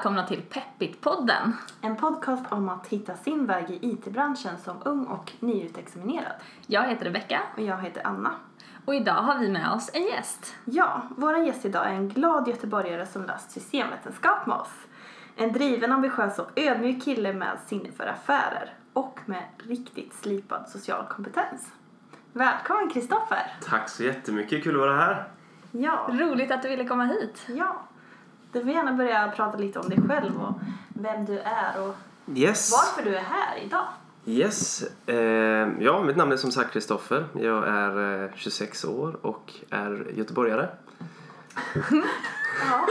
välkomna till Peppit-podden. En podcast om att hitta sin väg i IT-branschen som ung och nyutexaminerad. Jag heter Rebecka Och jag heter Anna. och idag har vi med oss en gäst. Ja, vår gäst idag är en glad göteborgare som läst systemvetenskap med oss. En driven, ambitiös och ödmjuk kille med sinne för affärer och med riktigt slipad social kompetens. Välkommen Kristoffer! Tack så jättemycket, kul att vara här. Ja, Roligt att du ville komma hit. ja. Du får gärna börja prata lite om dig själv och vem du är och Yes. varför du är här idag. Yes. Eh, ja, mitt namn är som sagt Kristoffer. Jag är eh, 26 år och är göteborgare. Ja.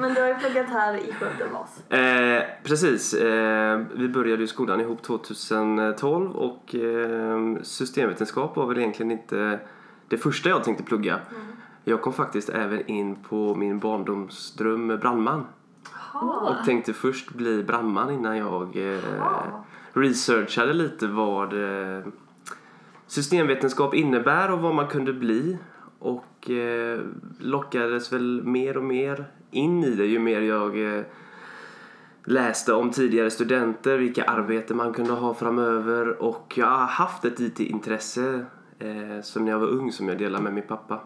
Men du har ju pluggat här i Skövde med oss. Eh, precis. Eh, vi började ju skolan ihop 2012 och eh, systemvetenskap var väl egentligen inte det första jag tänkte plugga. Jag kom faktiskt även in på min barndomsdröm brandman. Och tänkte först bli brandman innan jag eh, researchade lite vad eh, systemvetenskap innebär och vad man kunde bli. Och eh, lockades väl mer och mer in i det ju mer jag eh, läste om tidigare studenter, vilka arbeten man kunde ha framöver och jag har haft ett IT-intresse eh, som när jag var ung som jag delade med min pappa.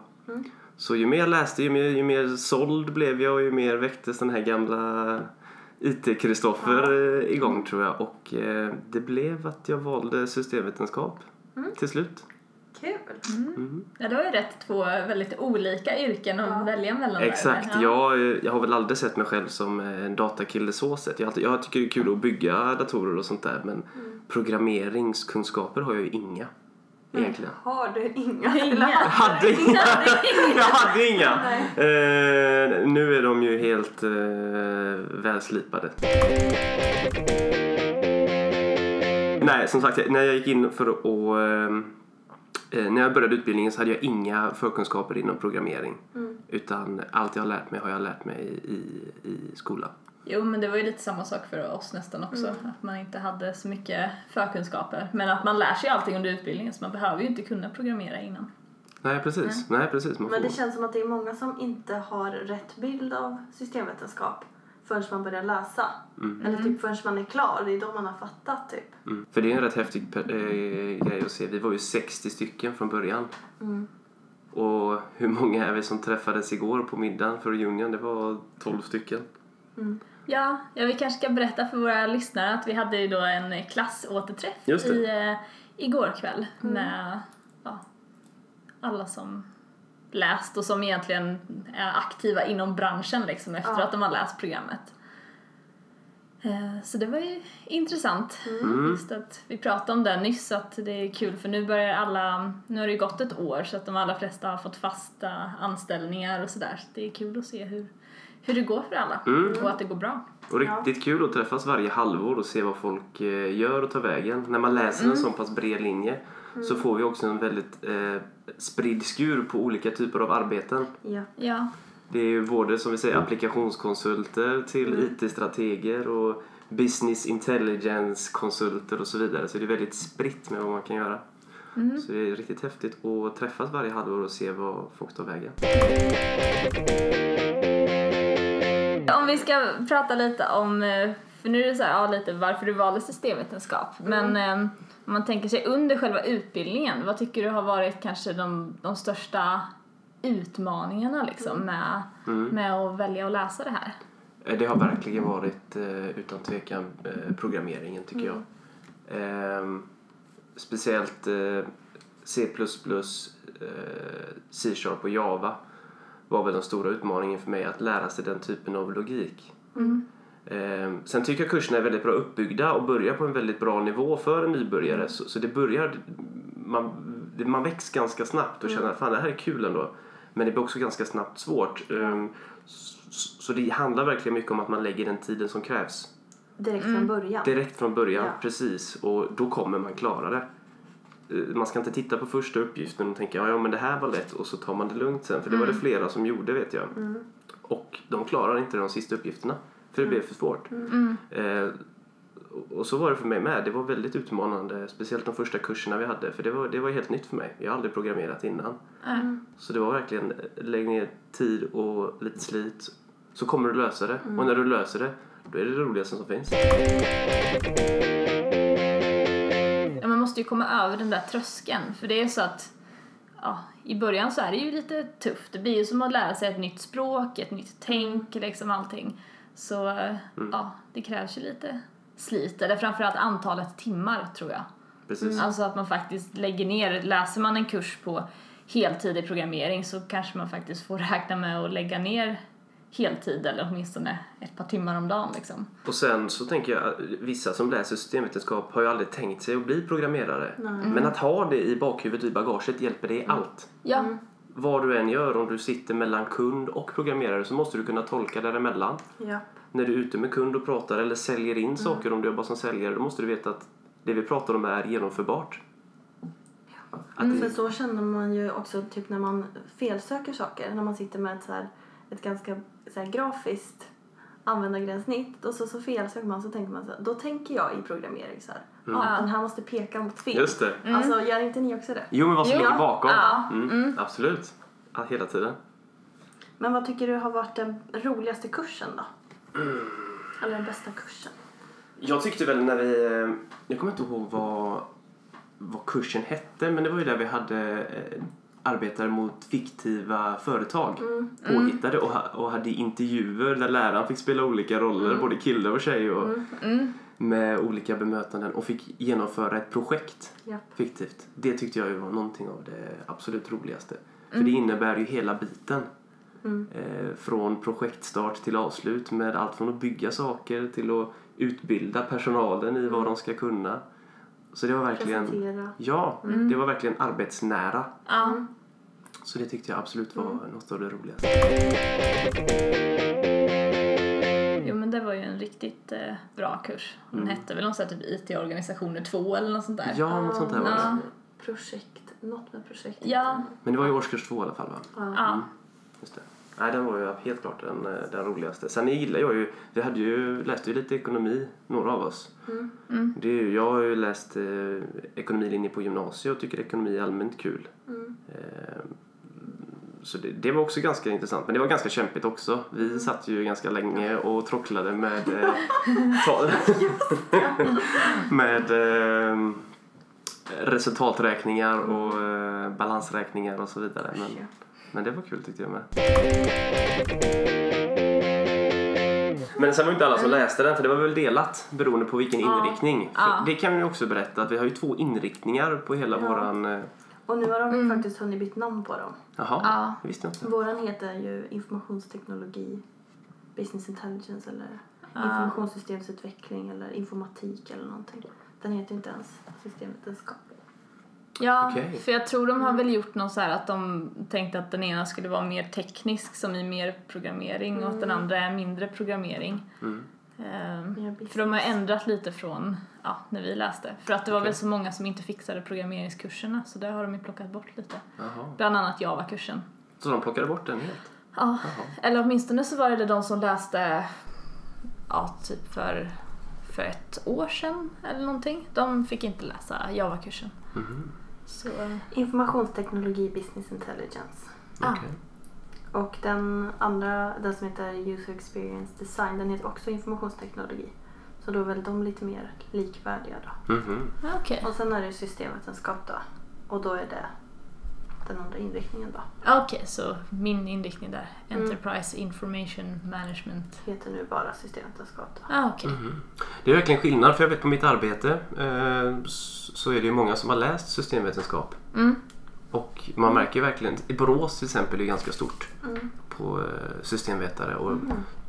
Så ju mer jag läste ju mer, ju mer såld blev jag och ju mer väcktes den här gamla IT-Kristoffer eh, igång tror jag och eh, det blev att jag valde systemvetenskap till slut. Kul! Ja, du har ju rätt två väldigt olika yrken att välja mellan. Exakt, Ja. jag, eh, jag har väl aldrig sett mig själv som en datakille så sett. Jag, jag tycker det är kul att bygga datorer och sånt där men programmeringskunskaper har jag ju inga egentligen. Har du inga? Inga. Jag hade inga! jag hade inga! Eh, nu är de ju helt eh, välslipade. Nej, som sagt, när jag gick in för att... Eh, när jag började utbildningen så hade jag inga förkunskaper inom programmering. Utan allt jag har lärt mig har jag lärt mig i, i skolan. Jo, men det var ju lite samma sak för oss nästan också. Att man inte hade så mycket förkunskaper. Men att man lär sig allting under utbildningen så man behöver ju inte kunna programmera innan. Nej, precis. Nej, precis. Man Men det får... känns som att det är många som inte har rätt bild av systemvetenskap förrän man börjar läsa. Eller typ förrän man är klar, det är då man har fattat typ. Mm. För det är en rätt häftig eh, grej att se. Vi var ju 60 stycken från början. Och hur många är vi som träffades igår på middagen för reunion? Det var 12 stycken. Ja, ja, vi kanske ska berätta för våra lyssnare att vi hade ju då en klassåterträff i, eh, igår kväll med ja, alla som läst och som egentligen är aktiva inom branschen liksom efter Ja. att de har läst programmet. Eh, Så det var ju intressant. Just att vi pratade om det nyss att det är kul för nu börjar alla, nu har det ju gått ett år så att de allra flesta har fått fasta anställningar och sådär. Så det är kul att se hur, hur det går för alla och att det går bra. Och riktigt kul att träffas varje halvår och se vad folk eh, gör och tar vägen. När man läser en sån pass bred linje så får vi också en väldigt eh, spridd skur på olika typer av arbeten. Ja. Ja, Det är ju både som vi säger applikationskonsulter till IT-strateger och business intelligence-konsulter och så vidare. Så det är väldigt spritt med vad man kan göra. Så det är riktigt häftigt att träffas varje halvår och se vad folk tar vägen. Om vi ska prata lite om, eh, för nu är det så här, ja, lite varför du valde systemvetenskap. Men eh, om man tänker sig under själva utbildningen, vad tycker du har varit kanske de, de största utmaningarna liksom med, med att välja att läsa det här? Eh, Det har verkligen varit utan tvekan programmeringen tycker jag. Ehm, speciellt C++, C-sharp och Java var väl den stora utmaningen för mig att lära sig den typen av logik. Ehm, sen tycker jag kurserna är väldigt bra uppbyggda och börjar på en väldigt bra nivå för en nybörjare. Så, så det börjar, man, det, man väcks ganska snabbt och känner att fan det här är kul ändå. Men det blir också ganska snabbt svårt. Ehm, så, så det handlar verkligen mycket om att man lägger den tiden som krävs. Direkt från början. Direkt från början, Ja. precis. Och då kommer man klara det. Eh, Man ska inte titta på första uppgiften och tänka ja, ja men det här var lätt och så tar man det lugnt sen. För det var det flera som gjorde vet jag. Och de klarar inte de sista uppgifterna. För det blev för svårt. Eh, och så var det för mig med. Det var väldigt utmanande, speciellt de första kurserna vi hade. För det var, det var helt nytt för mig. Jag har aldrig programmerat innan. Mm. Så det var verkligen, lägg ner tid och lite slit. Så kommer du lösa det. Och när du löser det, då är det det roligaste som finns. Måste ju komma över den där tröskeln. För det är så att ja, i början så är det ju lite tufft. Det blir ju som att lära sig ett nytt språk, ett nytt tänk, liksom allting. Så eh, ja, det krävs ju lite slit. Eller framförallt antalet timmar tror jag. Precis. Alltså att man faktiskt lägger ner, läser man en kurs på heltid i programmering så kanske man faktiskt får räkna med att lägga ner heltid eller åtminstone ett par timmar om dagen liksom. Och sen så tänker jag, att vissa som läser systemvetenskap har ju aldrig tänkt sig att bli programmerare. Men att ha det i bakhuvudet, i bagaget, hjälper det i allt. Ja, Vad du än gör, om du sitter mellan kund och programmerare så måste du kunna tolka däremellan. Ja. När du är ute med kund och pratar eller säljer in saker, om du jobbar som säljare, då måste du veta att det vi pratar om är genomförbart. Att För det, så känner man ju också typ när man felsöker saker. När man sitter med ett, så här, ett ganska så här, grafiskt användargränssnitt och så, så felsöker man så tänker man så här, då tänker jag i programmering så här. Ja, den här måste peka mot fel. just det. Alltså gör inte ni också det? Jo, men vad som ligger bakom. Ja. Mm, Absolut. Ja, hela tiden. Men vad tycker du har varit den roligaste kursen då? Eller den bästa kursen? Jag tyckte väl när vi... eh, Jag kommer inte ihåg vad, vad kursen hette, men det var ju där vi hade arbetare mot fiktiva företag påhittade och, och hade intervjuer där läraren fick spela olika roller, både kille och tjej och med olika bemötanden och fick genomföra ett projekt Ja. fiktivt. Det tyckte jag var någonting av det absolut roligaste. För det innebär ju hela biten. Eh, från projektstart till avslut med allt från att bygga saker till att utbilda personalen i vad de ska kunna. Så det var verkligen... Presentera. Ja, det var verkligen arbetsnära. ja. Så det tyckte jag absolut var något av det roligaste. Jo men det var ju en riktigt eh, bra kurs. Den hette väl något sånt typ IT-organisationer 2 eller något sånt där. Ja, något sånt här var det. Projekt, något med projekt. Ja. Men det var ju årskurs två i alla fall va? Ja. Just det. Nej, den var ju helt klart den, eh, den roligaste. Sen gillar jag ju, vi hade ju, läste ju lite ekonomi, några av oss. Det är ju, jag har ju läst eh, ekonomilinje på gymnasiet och tycker ekonomi är allmänt kul. Eh, så det, det var också ganska intressant, men det var ganska kämpigt också. Vi satt ju ganska länge och tråcklade med, eh, ta, med eh, resultaträkningar och eh, balansräkningar och så vidare. Men, men det var kul tyckte jag med. Men sen var ju inte alla som läste den för det var väl delat beroende på vilken inriktning. För Ja. Det kan vi också berätta att vi har ju två inriktningar på hela våran... eh, Och nu har de faktiskt hunnit byta namn på dem. Jaha, Ja. det visste jag inte. Våran heter ju informationsteknologi, business intelligence eller informationssystemsutveckling eller informatik eller någonting. Den heter inte ens systemvetenskap. Ja, Okej. för jag tror de har väl gjort något så här att de tänkte att den ena skulle vara mer teknisk som i mer programmering och att den andra är mindre programmering. Mm. Ehm, för de har ändrat lite från ja, när vi läste. För att det var väl så många som inte fixade programmeringskurserna så där har de ju plockat bort lite. Jaha. Bland annat Java-kursen. Så de plockade bort den helt? Ja, eller åtminstone så var det de som läste ja, typ för, för ett år sedan eller någonting. De fick inte läsa Java-kursen. Mhm. Så, Informationsteknologi, business intelligence. ah, Okej. Och den andra, den som heter user experience design, den heter också informationsteknologi. Så då är väl de lite mer likvärdiga då. Mhm. ja, okej. Och sen är det systemvetenskap då. Och då är det den andra inriktningen då. Ja, Okej, så min inriktning där. Enterprise Information Management. Heter nu bara systemvetenskap då. Ja, okej. Det är verkligen skillnad för jag vet på mitt arbete eh, så är det ju många som har läst systemvetenskap. Mm. Och man märker ju verkligen, i Borås till exempel är ganska stort Mm. på eh, systemvetare och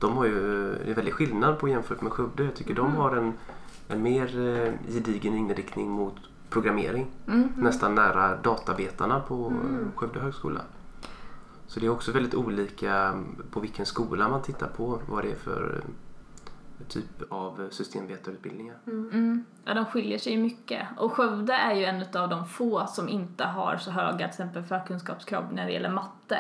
de har ju, det är väldigt skillnad på jämfört med Skövde. Jag tycker de har en, en mer eh, gedigen inriktning mot programmering. Mm. Nästan nära databetarna på mm. Skövde högskola. Så det är också väldigt olika på vilken skola man tittar på vad det är för eh, typ av systemvetarutbildningar. Mm. Ja, de skiljer sig mycket. Och Skövde är ju en av de få som inte har så höga till exempel förkunskapskrav när det gäller matte.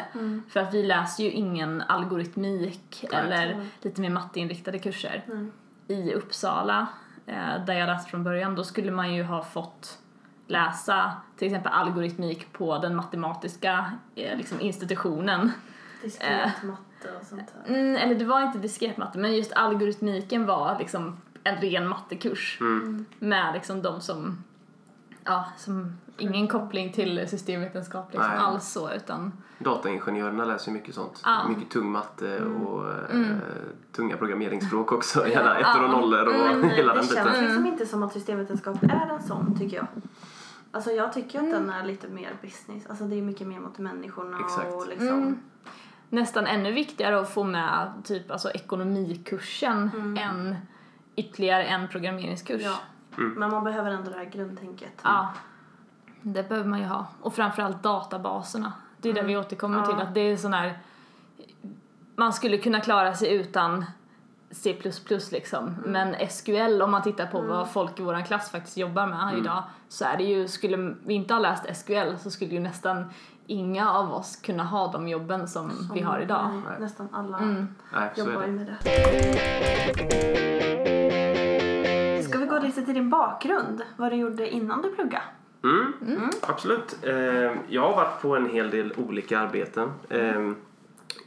För att vi läser ju ingen algoritmik eller lite mer matteinriktade kurser. I Uppsala eh, där jag läste från början, då skulle man ju ha fått läsa till exempel algoritmik på den matematiska eh, liksom institutionen. Diskret matte och sånt där. Mm, eller det var inte diskret matte, men just algoritmiken var liksom en ren mattekurs med liksom de som, ja, som ingen koppling till systemvetenskap liksom Nej. alls så utan Dataingenjörerna läser ju mycket sånt. Ja. Mycket tung matte Mm. och eh, tunga programmeringsspråk också. Gärna ettor och nollor och Men hela det den känns biten. liksom inte som att systemvetenskap är en sån tycker jag. Alltså jag tycker att den är lite mer business. Alltså det är mycket mer mot människorna Exakt. och liksom. Mm. nästan ännu viktigare att få med typ alltså ekonomikursen än ytterligare en programmeringskurs. Ja. Mm. Men man behöver ändå det här grundtänket. Ja, det behöver man ju ha. Och framförallt databaserna. Det är det vi återkommer Ja. till, att det är sån här... Man skulle kunna klara sig utan C++ liksom. Men SQL, om man tittar på vad folk i vår klass faktiskt jobbar med idag, så är det ju, skulle vi inte ha läst SQL så skulle ju nästan inga av oss kunna ha de jobben som, vi har idag. Nej. Nästan alla Mm. Nej, jobbar ju med det. Ska vi gå lite till din bakgrund? Vad du gjorde innan du pluggade? Mm, Absolut. Eh, jag har varit på en hel del olika arbeten. Eh,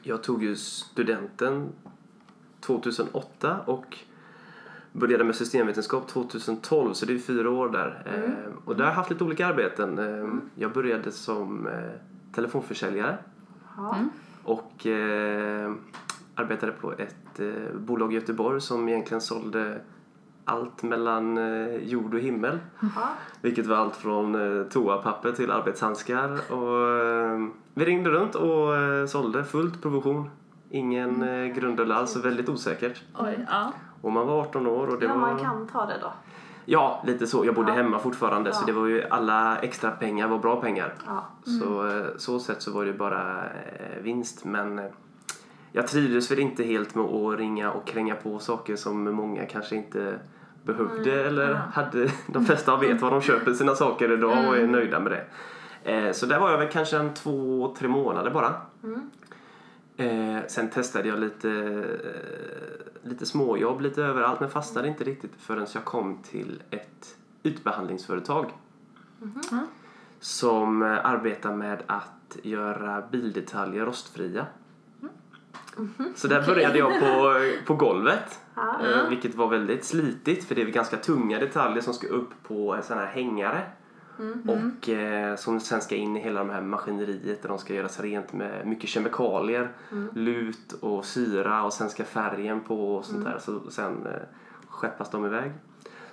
jag tog ju studenten 2008 och började med systemvetenskap 2012 så det är fyra år där. Eh, och där har jag haft lite olika arbeten. Eh, Jag började som eh, telefonförsäljare Ja. och arbetade på ett bolag i Göteborg som egentligen sålde allt mellan jord och himmel. Ja. Vilket var allt från eh, toapapper till arbetshandskar. Och, vi ringde runt och eh, sålde fullt provision. Ingen eh, grundel alls, så väldigt osäkert. Oj, ja. Och man var 18 år och det ja, var... man kan ta det då. Ja, lite så. Jag bodde Ja. hemma fortfarande så Ja. det var ju alla extra pengar var bra pengar. Ja. Så eh, så sätt så var det bara eh, vinst. Men jag trivdes väl inte helt med att ringa och kränga på saker som många kanske inte behövde eller hade. De flesta vet vad de köper sina saker idag och är nöjda med det. Så där var jag väl kanske en två, tre månader bara. Mm. Eh, sen testade jag lite, eh, lite småjobb lite överallt men fastnade inte riktigt förrän jag kom till ett ytbehandlingsföretag som eh, arbetar med att göra bildetaljer rostfria. Så där började jag på, på golvet. Eh, vilket var väldigt slitigt för det är ganska tunga detaljer som ska upp på en sån här hängare. Och eh, som sen ska in i hela det här maskineriet där de ska göras rent med mycket kemikalier. Lut och syra och sen ska färgen på och sånt där. Så sen eh, skeppas de iväg.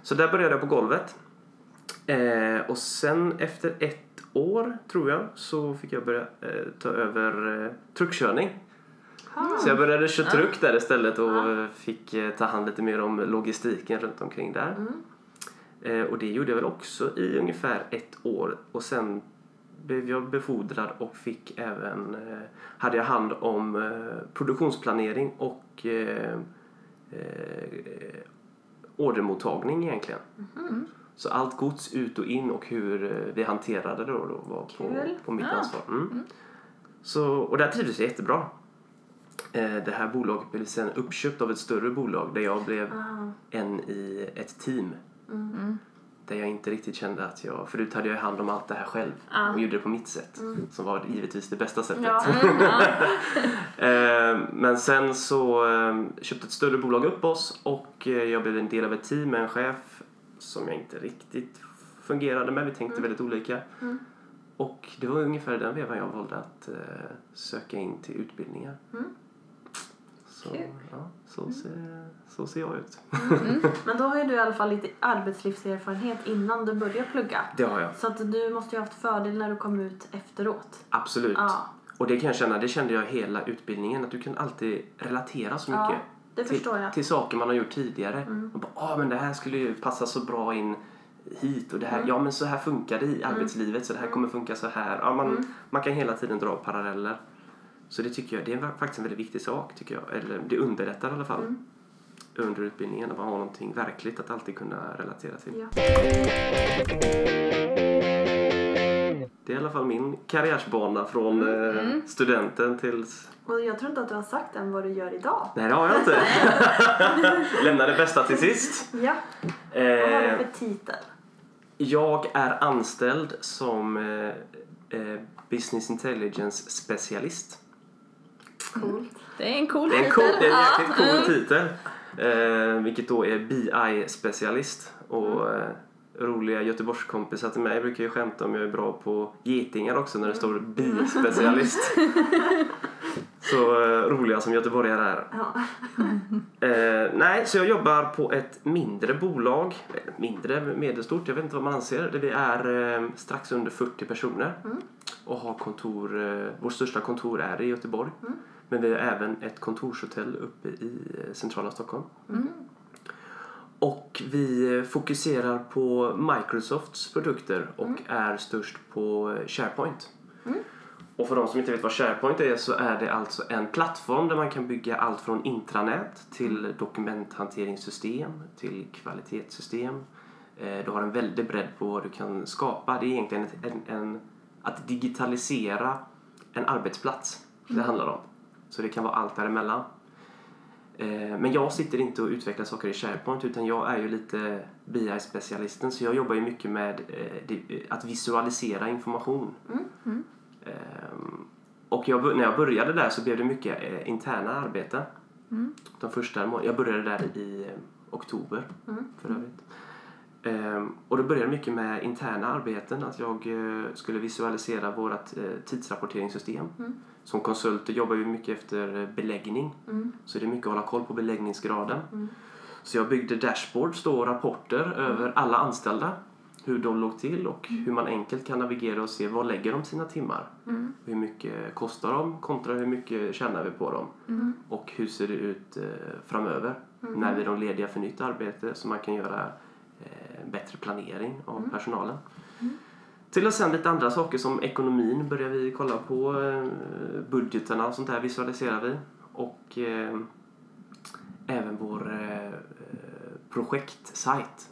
Så där började jag på golvet. Eh, och sen efter ett år tror jag så fick jag börja eh, ta över eh, truckkörning. Så jag började köra truck där istället och eh, fick eh, ta hand lite mer om logistiken runt omkring där. Eh, och det gjorde jag väl också i ungefär ett år och sen blev jag befordrad och fick även, eh, hade jag hand om eh, produktionsplanering och eh, eh, ordermottagning egentligen. Så allt gods ut och in och hur eh, vi hanterade det då, då var på, Kul. på mitt Ja. ansvar. Mm. Så, och där trivdes jag jättebra. Eh, Det här bolaget blev sen uppköpt av ett större bolag där jag blev Ah. en i ett team. Där jag inte riktigt kände att jag... Förut hade jag hand om allt det här själv Ja. och gjorde det på mitt sätt. Som var givetvis det bästa sättet. Ja. Eh, Men sen så eh, köpte ett större bolag upp oss och eh, jag blev en del av ett team med en chef som jag inte riktigt fungerade med. Vi tänkte väldigt olika. Och det var ungefär den vevan jag valde att söka in till utbildningar. Så, Kul. ja, så, ser, så ser jag ut. Men då har ju du i alla fall lite arbetslivserfarenhet innan du började plugga. Det har jag. Så att du måste ju ha haft fördel när du kom ut efteråt. Absolut. Ja. Och det kan jag känna, det kände jag hela utbildningen, att du kan alltid relatera så Ja, mycket. det till, till saker man har gjort tidigare. Och bara, ah, men det här skulle ju passa så bra in hit och det här, ja men så här funkar det i arbetslivet så det här kommer funka så här. Ja, man, man kan hela tiden dra paralleller. Så det tycker jag, det är faktiskt en väldigt viktig sak tycker jag. Eller det underlättar i alla fall. Under utbildningen att man har någonting verkligt att alltid kunna relatera till. Ja. Det är i alla fall min karriärsbana från eh, studenten till Och jag tror inte att du har sagt än vad du gör idag. Nej, det har jag inte. Lämna det bästa till sist. Ja. Vad har du Eh, för titel? jag är anställd som eh, eh, Business Intelligence specialist. Coolt. Det är en cool Det är en titel. cool, det är en jäkligt cool Mm. titel. Eh, vilket då är BI-specialist. Och Mm. eh, roliga Göteborgskompisar till mig brukar ju skämta om jag är bra på getingar också när det står Mm. bi-specialist. Så eh, roliga som göteborgare är. Ja. Eh, nej, så jag jobbar på ett mindre bolag. Eller Mindre, medelstort, jag vet inte vad man anser. Det Vi är eh, strax under 40 personer och har kontor. Eh, vårt största kontor är i Göteborg. Men vi har även ett kontorshotell uppe i eh, centrala Stockholm. Och vi fokuserar på Microsofts produkter och är störst på SharePoint. Och för de som inte vet vad SharePoint är så är det alltså en plattform där man kan bygga allt från intranät till dokumenthanteringssystem till kvalitetssystem. Eh, Du har en väldig bredd på vad du kan skapa. Det är egentligen ett, en, en, att digitalisera en arbetsplats det handlar om. Så det kan vara allt däremellan. Eh, Men jag sitter inte och utvecklar saker i SharePoint utan jag är ju lite BI-specialisten så jag jobbar ju mycket med eh, det- att visualisera information. Ehm, Och jag, när jag började där så blev det mycket eh, interna arbete. De första jag började där i eh, oktober för övrigt. Ehm, och då började mycket med interna arbeten, att jag eh, skulle visualisera vårt eh, tidsrapporteringssystem. Som konsulter jobbar vi mycket efter eh, beläggning, så det är mycket att hålla koll på beläggningsgraden. Så jag byggde dashboards då, och rapporter över alla anställda, hur de låg till och hur man enkelt kan navigera och se vad lägger de sina timmar. Hur mycket kostar de kontra hur mycket tjänar vi på dem. Och hur ser det ut framöver? När vi är de lediga för nytt arbete? Så man kan göra bättre planering av personalen. Till och sen lite andra saker som ekonomin börjar vi kolla på. Eh, budgeterna och sånt där visualiserar vi. Och eh, även vår eh, eh, projektsajt.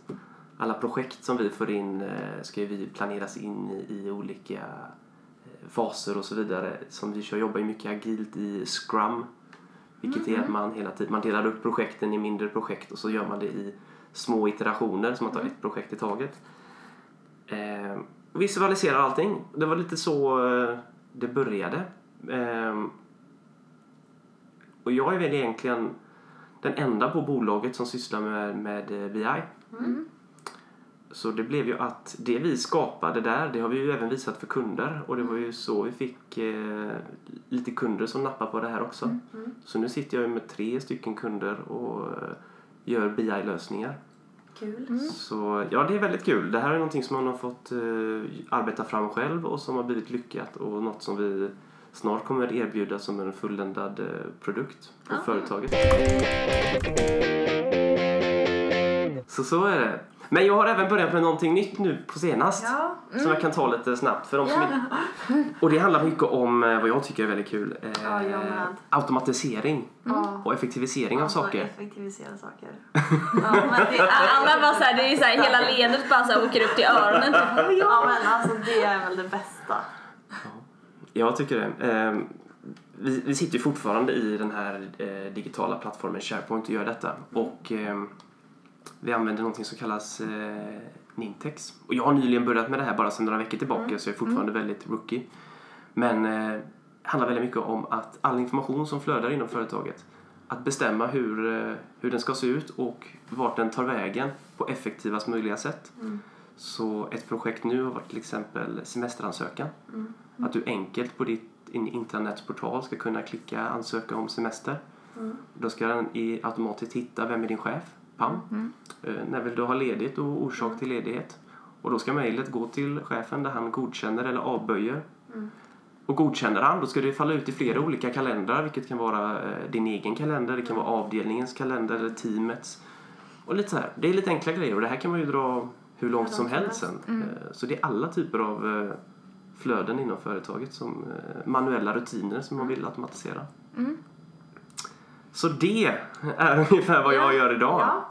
Alla projekt som vi får in eh, ska vi planeras in i, i olika eh, faser och så vidare. Som vi kör jobbar ju mycket agilt i Scrum. Vilket är att man hela tiden man delar upp projekten i mindre projekt och så gör man det i små iterationer så man tar ett projekt i taget. Eh, visualiserar allting. Det var lite så eh, det började. Eh, och jag är väl egentligen den enda på bolaget som sysslar med, med eh, BI. Så det blev ju att det vi skapade där, det har vi ju även visat för kunder och det var ju så vi fick eh, lite kunder som nappar på det här också. Så nu sitter jag ju med tre stycken kunder och eh, gör BI-lösningar. Kul. Så ja, det är väldigt kul. Det här är någonting som man har fått eh, arbeta fram själv och som har blivit lyckat och något som vi snart kommer erbjuda som en fulländad eh, produkt på företaget. Så så är det. Men jag har även börjat med någonting nytt nu på senast. Ja. Som jag kan ta lite snabbt för de som inte... Och det handlar mycket om eh, vad jag tycker är väldigt kul. Eh, Ja, automatisering Ja. och effektivisering av Alltså, saker. Effektivisera saker. ja, men det, Anna bara det är såhär hela leendet bara såhär åker upp till öronen typ. ja men alltså det är väl det bästa. Jag tycker det. Ehm, vi, vi sitter ju fortfarande i den här eh, digitala plattformen SharePoint och gör detta. Och ehm, vi använder någonting som kallas eh, Nintex. Och jag har nyligen börjat med det här bara sedan några veckor tillbaka så jag är fortfarande väldigt rookie. Men eh, handlar väldigt mycket om att all information som flödar inom företaget att bestämma hur, eh, hur den ska se ut och vart den tar vägen på effektivast möjliga sätt. Så ett projekt nu har varit till exempel semesteransökan. Att du enkelt på ditt in- intranätsportal ska kunna klicka ansöka om semester. Då ska den i automatiskt hitta vem är din chef, PAM. Eh, när vill du ha ledigt och orsak till ledighet. Och då ska mejlet gå till chefen där han godkänner eller avböjer. Och godkänner han, då ska det falla ut i flera olika kalendrar, vilket kan vara eh, din egen kalender, det kan vara avdelningens kalender eller teamets. Och lite så här, det är lite enkla grejer och det här kan man ju dra hur långt som helst sen. Eh, Så det är alla typer av flöden inom företaget som manuella rutiner som man vill automatisera. Så det är ungefär vad jag gör idag. Ja.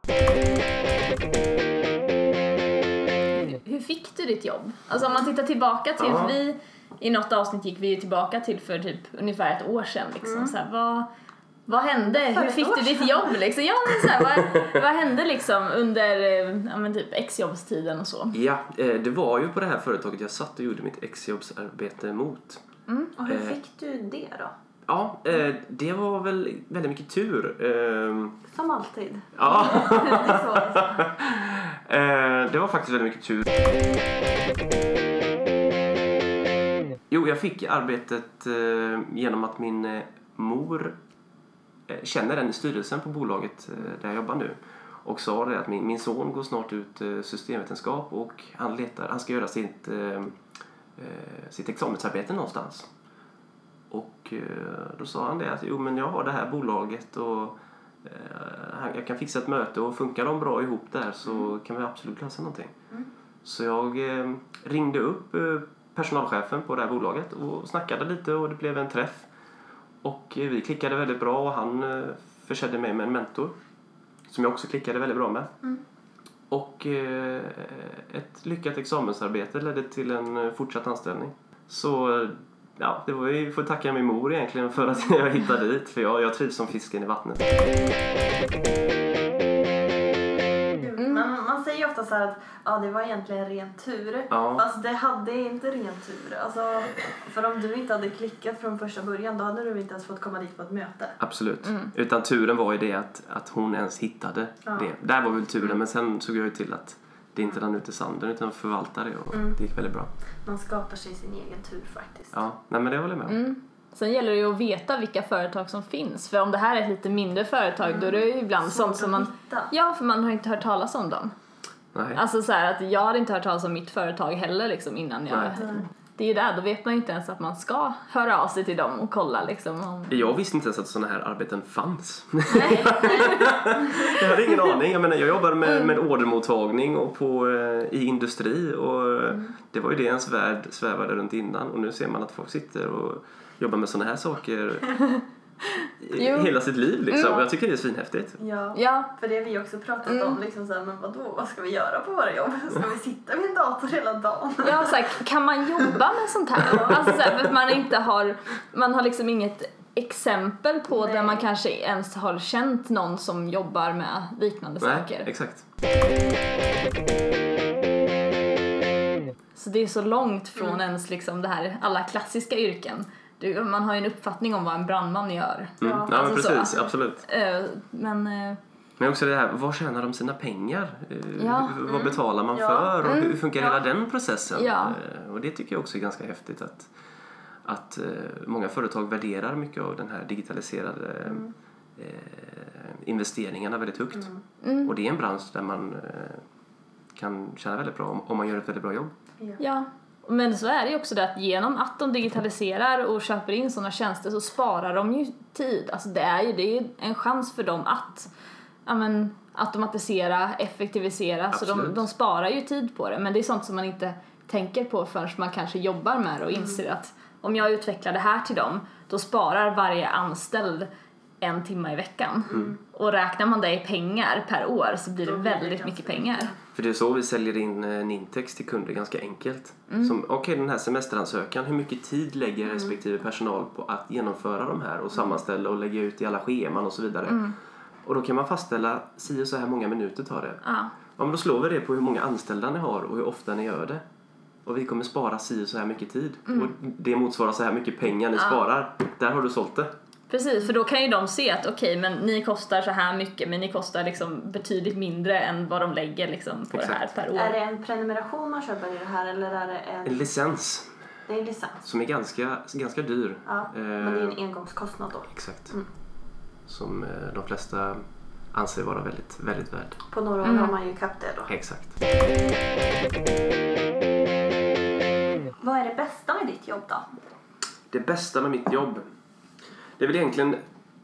Hur fick du ditt jobb? Alltså om man tittar tillbaka till, Ja. vi i något avsnitt gick vi ju tillbaka till för typ ungefär ett år sedan liksom. Så här, vad, Vad hände? För Hur fick du ditt jobb liksom? Ja men så här, vad, vad hände liksom under ja, men typ exjobbstiden och så? Ja, eh, det var ju på det här företaget jag satt och gjorde mitt exjobbsarbete mot. Och hur Eh. fick du det då? Ja, eh, det var väl väldigt mycket tur. Ehm, Som alltid. Ja, det är så. eh, det var faktiskt väldigt mycket tur. Jo, jag fick arbetet eh, genom att min eh, mor eh, känner en i styrelsen på bolaget eh, där jag jobbar nu och sa det att min, min son går snart ut eh, systemvetenskap och han letar, han ska göra sitt, eh, eh, sitt examensarbete någonstans. Och eh, då sa han det att jo men jag har det här bolaget och eh, jag kan fixa ett möte och funkar de bra ihop där så kan vi absolut lösa någonting. Så jag eh, ringde upp personalchefen på det här bolaget och snackade lite och det blev en träff. Och vi klickade väldigt bra och han försedde mig med en mentor som jag också klickade väldigt bra med. Och eh, ett lyckat examensarbete ledde till en fortsatt anställning. Så ja, det var ju att tacka min mor egentligen för att jag hittade dit för jag, jag trivs som fisken i vattnet. Men man säger ju ofta så här att ja, det var egentligen ren tur. Ja. Fast det hade inte ren tur. Alltså, för om du inte hade klickat från första början då hade du inte ens fått komma dit på ett möte. Absolut. Utan turen var ju det att, att hon ens hittade Ja. det. Där var väl turen men sen såg jag ju till att det inte rann ut i sanden utan förvaltade det och det gick väldigt bra. Man skapar sig sin egen tur faktiskt. Ja, nej men det håller jag med om. Mm. Sen gäller det ju att veta vilka företag som finns. För om det här är ett lite mindre företag då är det ju ibland sånt som man... hitta. Ja, för man har inte hört talas om dem. Nej. Alltså så här att jag hade inte hört talas om mitt företag heller liksom innan jag... Nej. Det är ju där, då vet man ju inte ens att man ska höra av sig till dem och kolla liksom. Om... Jag visste inte ens att sådana här arbeten fanns. jag hade ingen aning. Jag menar, jag jobbade med, med ordermottagning och på, eh, i industri och eh, det var ju det ens värld svävade runt innan och nu ser man att folk sitter och jobbar med sådana här saker Jo. hela sitt liv liksom. Mm. Och jag tycker det är svinhäftigt. Ja. Ja, För det har vi också pratat Mm. om. Liksom så här, men vadå, vad ska vi göra på våra jobb? Ska vi sitta vid en dator hela dagen? ja så här, kan man jobba med sånt här? Alltså så här, för att man inte har... Man har liksom inget exempel på där Nej. man kanske ens har känt någon som jobbar med liknande Nej, saker. exakt. Så det är så långt från ens liksom det här, alla klassiska yrken. Du, man har ju en uppfattning om vad en brandman gör. Mm. Ja, Ja, men alltså så. precis, absolut. Eh, Men eh, Men också det här, var tjänar de sina pengar? Eh, Ja. Vad betalar man Ja. för? Och hur funkar Ja. hela den processen? Ja. Och det tycker jag också är ganska häftigt att, att många företag värderar mycket av den här digitaliserade Mm. eh, investeringarna väldigt högt. mm, Och det är en bransch där man kan tjäna väldigt bra om, om man gör ett väldigt bra jobb. ja. Men så är det ju också det att genom att de digitaliserar och köper in sådana tjänster så sparar de ju tid. Alltså det är ju det är en chans för dem att ja, men, automatisera, effektivisera. Så de, Absolut. de sparar ju tid på det. Men det är sånt som man inte tänker på förrän man kanske jobbar med det och inser att om jag utvecklar det här till dem då sparar varje anställd en timme i veckan. Och räknar man det i pengar per år så blir det väldigt mycket pengar. För det är så vi säljer in eh, Nintex till kunder ganska enkelt. Mm. Som, Okej, den här semesteransökan, hur mycket tid lägger respektive personal på att genomföra de här och sammanställa och lägga ut i alla scheman och så vidare. Mm. Och då kan man fastställa si och så här många minuter tar det. Ja. Ja, men då slår vi det på hur många anställda ni har och hur ofta ni gör det. Och vi kommer spara si och så här mycket tid. Och det motsvarar så här mycket pengar ni Mm. Ja. sparar. Där har du sålt det. Precis, för då kan ju de se att okej, men ni kostar så här mycket men ni kostar liksom betydligt mindre än vad de lägger liksom på det här Exakt. per år. Är det en prenumeration man köper i det här eller är det En en, licens det är en licens? som är ganska, ganska dyr. Ja, men det är Eh, en engångskostnad då. Exakt. Mm. Som eh, de flesta anser vara väldigt, väldigt värd. På några år Mm. har man ju ikapp det då. Exakt. Vad är det bästa med ditt jobb då? Det bästa med mitt jobb, det är väl egentligen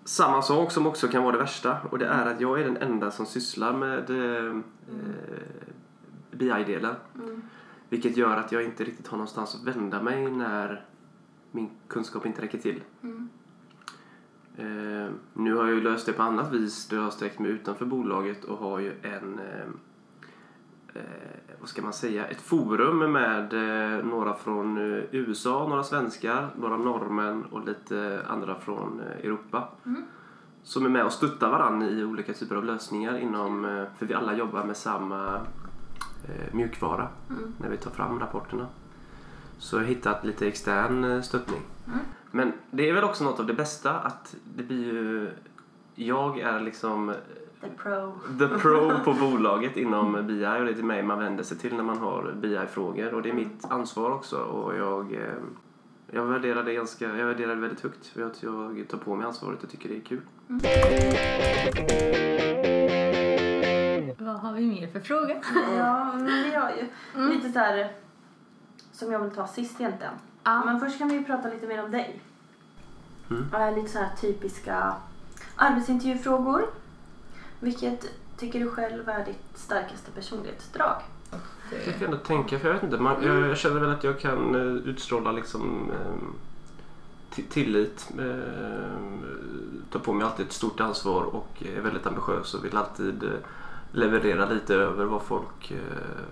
samma sak som också kan vara det värsta. Och det är att jag är den enda som sysslar med eh, eh, BI-delen. Mm. Vilket gör att jag inte riktigt har någonstans att vända mig när min kunskap inte räcker till. Mm. Eh, nu har jag ju löst det på annat vis då jag har sträckt mig utanför bolaget och har ju en eh, vad ska man säga, ett forum med eh, några från eh, USA, några svenskar, några norrmän och lite andra från eh, Europa. Mm. som är med och stöttar varandra i olika typer av lösningar inom, eh, för vi alla jobbar med samma eh, mjukvara Mm. när vi tar fram rapporterna. Så jag har hittat lite extern eh, stöttning. Mm. Men det är väl också något av det bästa att det blir ju, jag är liksom The pro. the pro på bolaget inom BI och det är till mig man vänder sig till när man har BI-frågor och det är mitt ansvar också och jag, eh, jag värderar det ganska, jag värderar det väldigt högt för att jag tar på mig ansvaret och tycker det är kul. Vad har vi mer för fråga? Ja, men vi har ju lite så här som jag vill ta sist egentligen. Ja. Men först kan vi ju prata lite mer om dig. Mm. Lite så här typiska arbetsintervjufrågor. Vilket tycker du själv är ditt starkaste personlighetsdrag? Jag fick ändå tänka, för jag vet inte, man, jag, jag känner väl att jag kan eh, utstråla liksom eh, ti- tillit, eh, ta på mig alltid ett stort ansvar och är väldigt ambitiös och vill alltid eh, leverera lite över vad folk eh,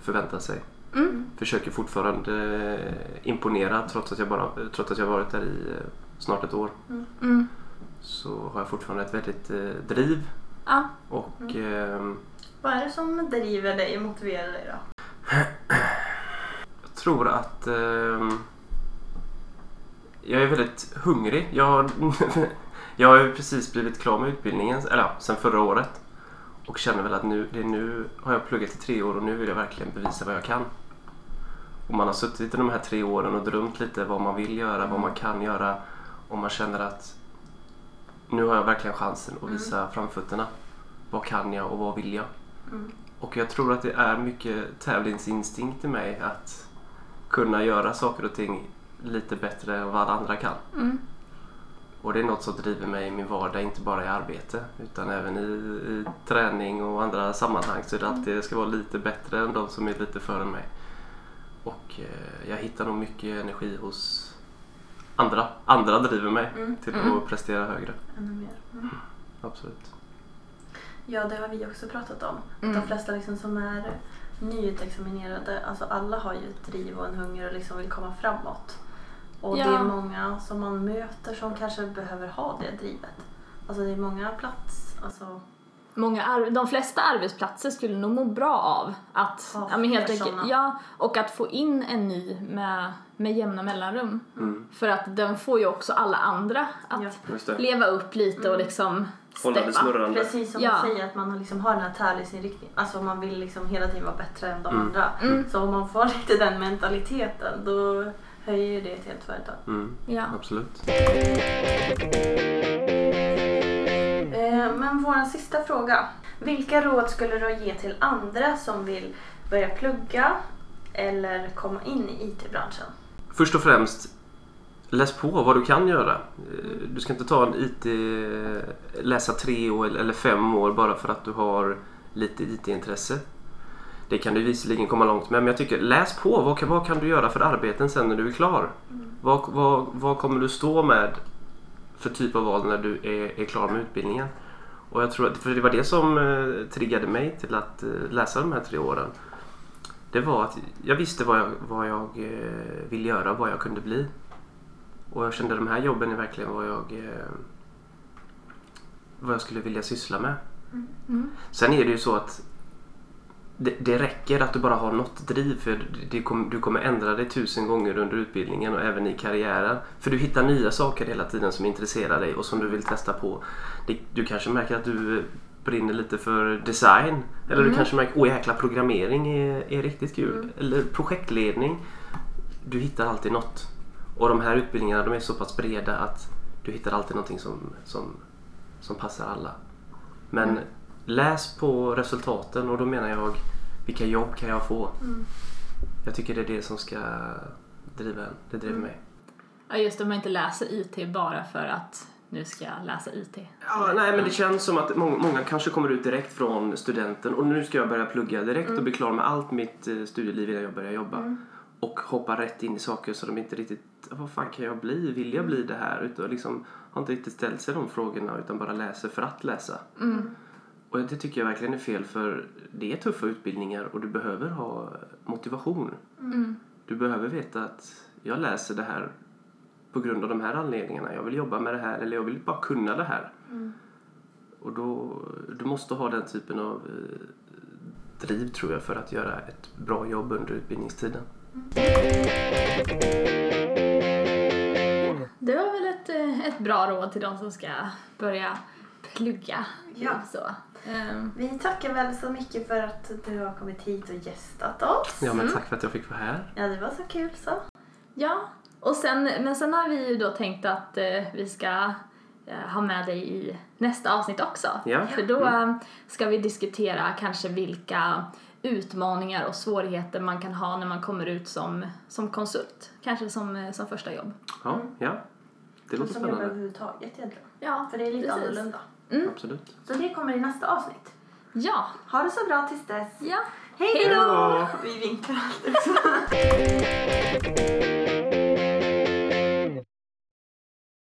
förväntar sig. Mm. Försöker fortfarande eh, imponera trots att jag bara trots att jag varit där i snart ett år. Mm. Så har jag fortfarande ett väldigt driv Ja. och ehm, Vad är det som driver dig och motiverar dig då? Jag tror att ehm, jag är väldigt hungrig. Jag, jag har ju precis blivit klar med utbildningen, eller ja, sen förra året. Och känner väl att nu, det nu har jag pluggat i tre år och nu vill jag verkligen bevisa vad jag kan. Och man har suttit i de här tre åren och drömt lite vad man vill göra, vad man kan göra. Och man känner att nu har jag verkligen chansen att visa framfötterna. Vad kan jag och vad vill jag? Mm. Och jag tror att det är mycket tävlingsinstinkt i mig att kunna göra saker och ting lite bättre än vad alla andra kan. Mm. Och det är något som driver mig i min vardag, inte bara i arbete utan även i, i träning och andra sammanhang så det alltid, jag ska vara lite bättre än de som är lite före mig. Och eh, jag hittar nog mycket energi hos andra. Andra driver mig Mm. till Mm. att prestera högre. Ännu mer. Mm. Absolut. Ja, det har vi också pratat om. Mm. De flesta liksom som är nyutexaminerade, alltså alla har ju ett driv och en hunger och liksom vill komma framåt. Och Ja. det är många som man möter som kanske behöver ha det drivet. Alltså det är många plats, alltså Många de flesta arbetsplatser skulle nog må bra av att, Ha ja, men helt enkelt, såna. ja, och att få in en ny med, med jämna mellanrum. Mm. För att den får ju också alla andra att Ja. Leva upp lite och liksom Hålla det snurrande. precis som Ja. du säger att man har liksom har den här tävlingsinriktningen. Alltså man vill liksom hela tiden vara bättre än de Mm. andra. Mm. Så om man får lite den mentaliteten då höjer ju det ett helt företag. Mm. Ja. Absolut. Eh, men vår sista fråga. Vilka råd skulle du ge till andra som vill börja plugga eller komma in i IT-branschen? Först och främst, läs på vad du kan göra. Eh, Du ska inte ta en IT, läsa tre år eller fem år bara för att du har lite IT-intresse. Det kan du visserligen komma långt med, men jag tycker läs på. Vad kan, vad kan du göra för arbeten sen när du är klar? Vad, vad, vad kommer du stå med för typ av val när du är, är klar med utbildningen? Och jag tror att, för det var det som eh, triggade mig till att eh, läsa de här tre åren. Det var att jag visste vad jag, vad jag eh, ville göra, vad jag kunde bli. Och jag kände att de här jobben är verkligen vad jag, eh, vad jag skulle vilja syssla med. Mm. Sen är det ju så att det, det räcker att du bara har något driv för det kom, du kommer ändra dig tusen gånger under utbildningen och även i karriären. För du hittar nya saker hela tiden som intresserar dig och som du vill testa på. Det, du kanske märker att du brinner lite för design. Eller du Mm. kanske märker åh jäkla programmering är, är riktigt kul. Eller projektledning. Du hittar alltid något. Och de här utbildningarna de är så pass breda att du hittar alltid någonting som, som, som passar alla. Men Mm. läs på resultaten och då menar jag vilka jobb kan jag få? Mm. Jag tycker det är det som ska driva en. Det driver Mm. mig. Ja just det, om man inte läser IT bara för att nu ska jag läsa IT. Ja, nej, men det känns som att många, många kanske kommer ut direkt från studenten och nu ska jag börja plugga direkt och bli klar med allt mitt eh, studieliv innan jag börjar jobba. Mm. Och hoppa rätt in i saker så de inte riktigt, vad fan kan jag bli? Vill jag bli det här? Utan liksom har inte riktigt ställt sig de frågorna utan bara läser för att läsa. Mm. Och det tycker jag verkligen är fel för det är tuffa utbildningar och du behöver ha motivation. Mm. Du behöver veta att jag läser det här på grund av de här anledningarna. Jag vill jobba med det här eller jag vill bara kunna det här. Mm. Och då, du måste ha den typen av eh, driv tror jag för att göra ett bra jobb under utbildningstiden. Det var väl ett, eh, ett bra råd till de som ska börja plugga. Ja. Så. Ehm, Vi tackar väl så mycket för att du har kommit hit och gästat oss. Ja men tack för att jag fick vara här. Ja, det var så kul så. Ja, och sen, men sen har vi ju då tänkt att eh, vi ska eh, ha med dig i nästa avsnitt också. Ja. För då eh, ska vi diskutera kanske vilka utmaningar och svårigheter man kan ha när man kommer ut som, som konsult. Kanske som, eh, som första jobb. Ja, ja. Det låter Som spännande. överhuvudtaget egentligen. Ja, För det är lite precis. annorlunda. Absolut. Så det kommer i nästa avsnitt. Ja, Ha det så bra tills dess. ja. Hej då! Vi vinkar alltid.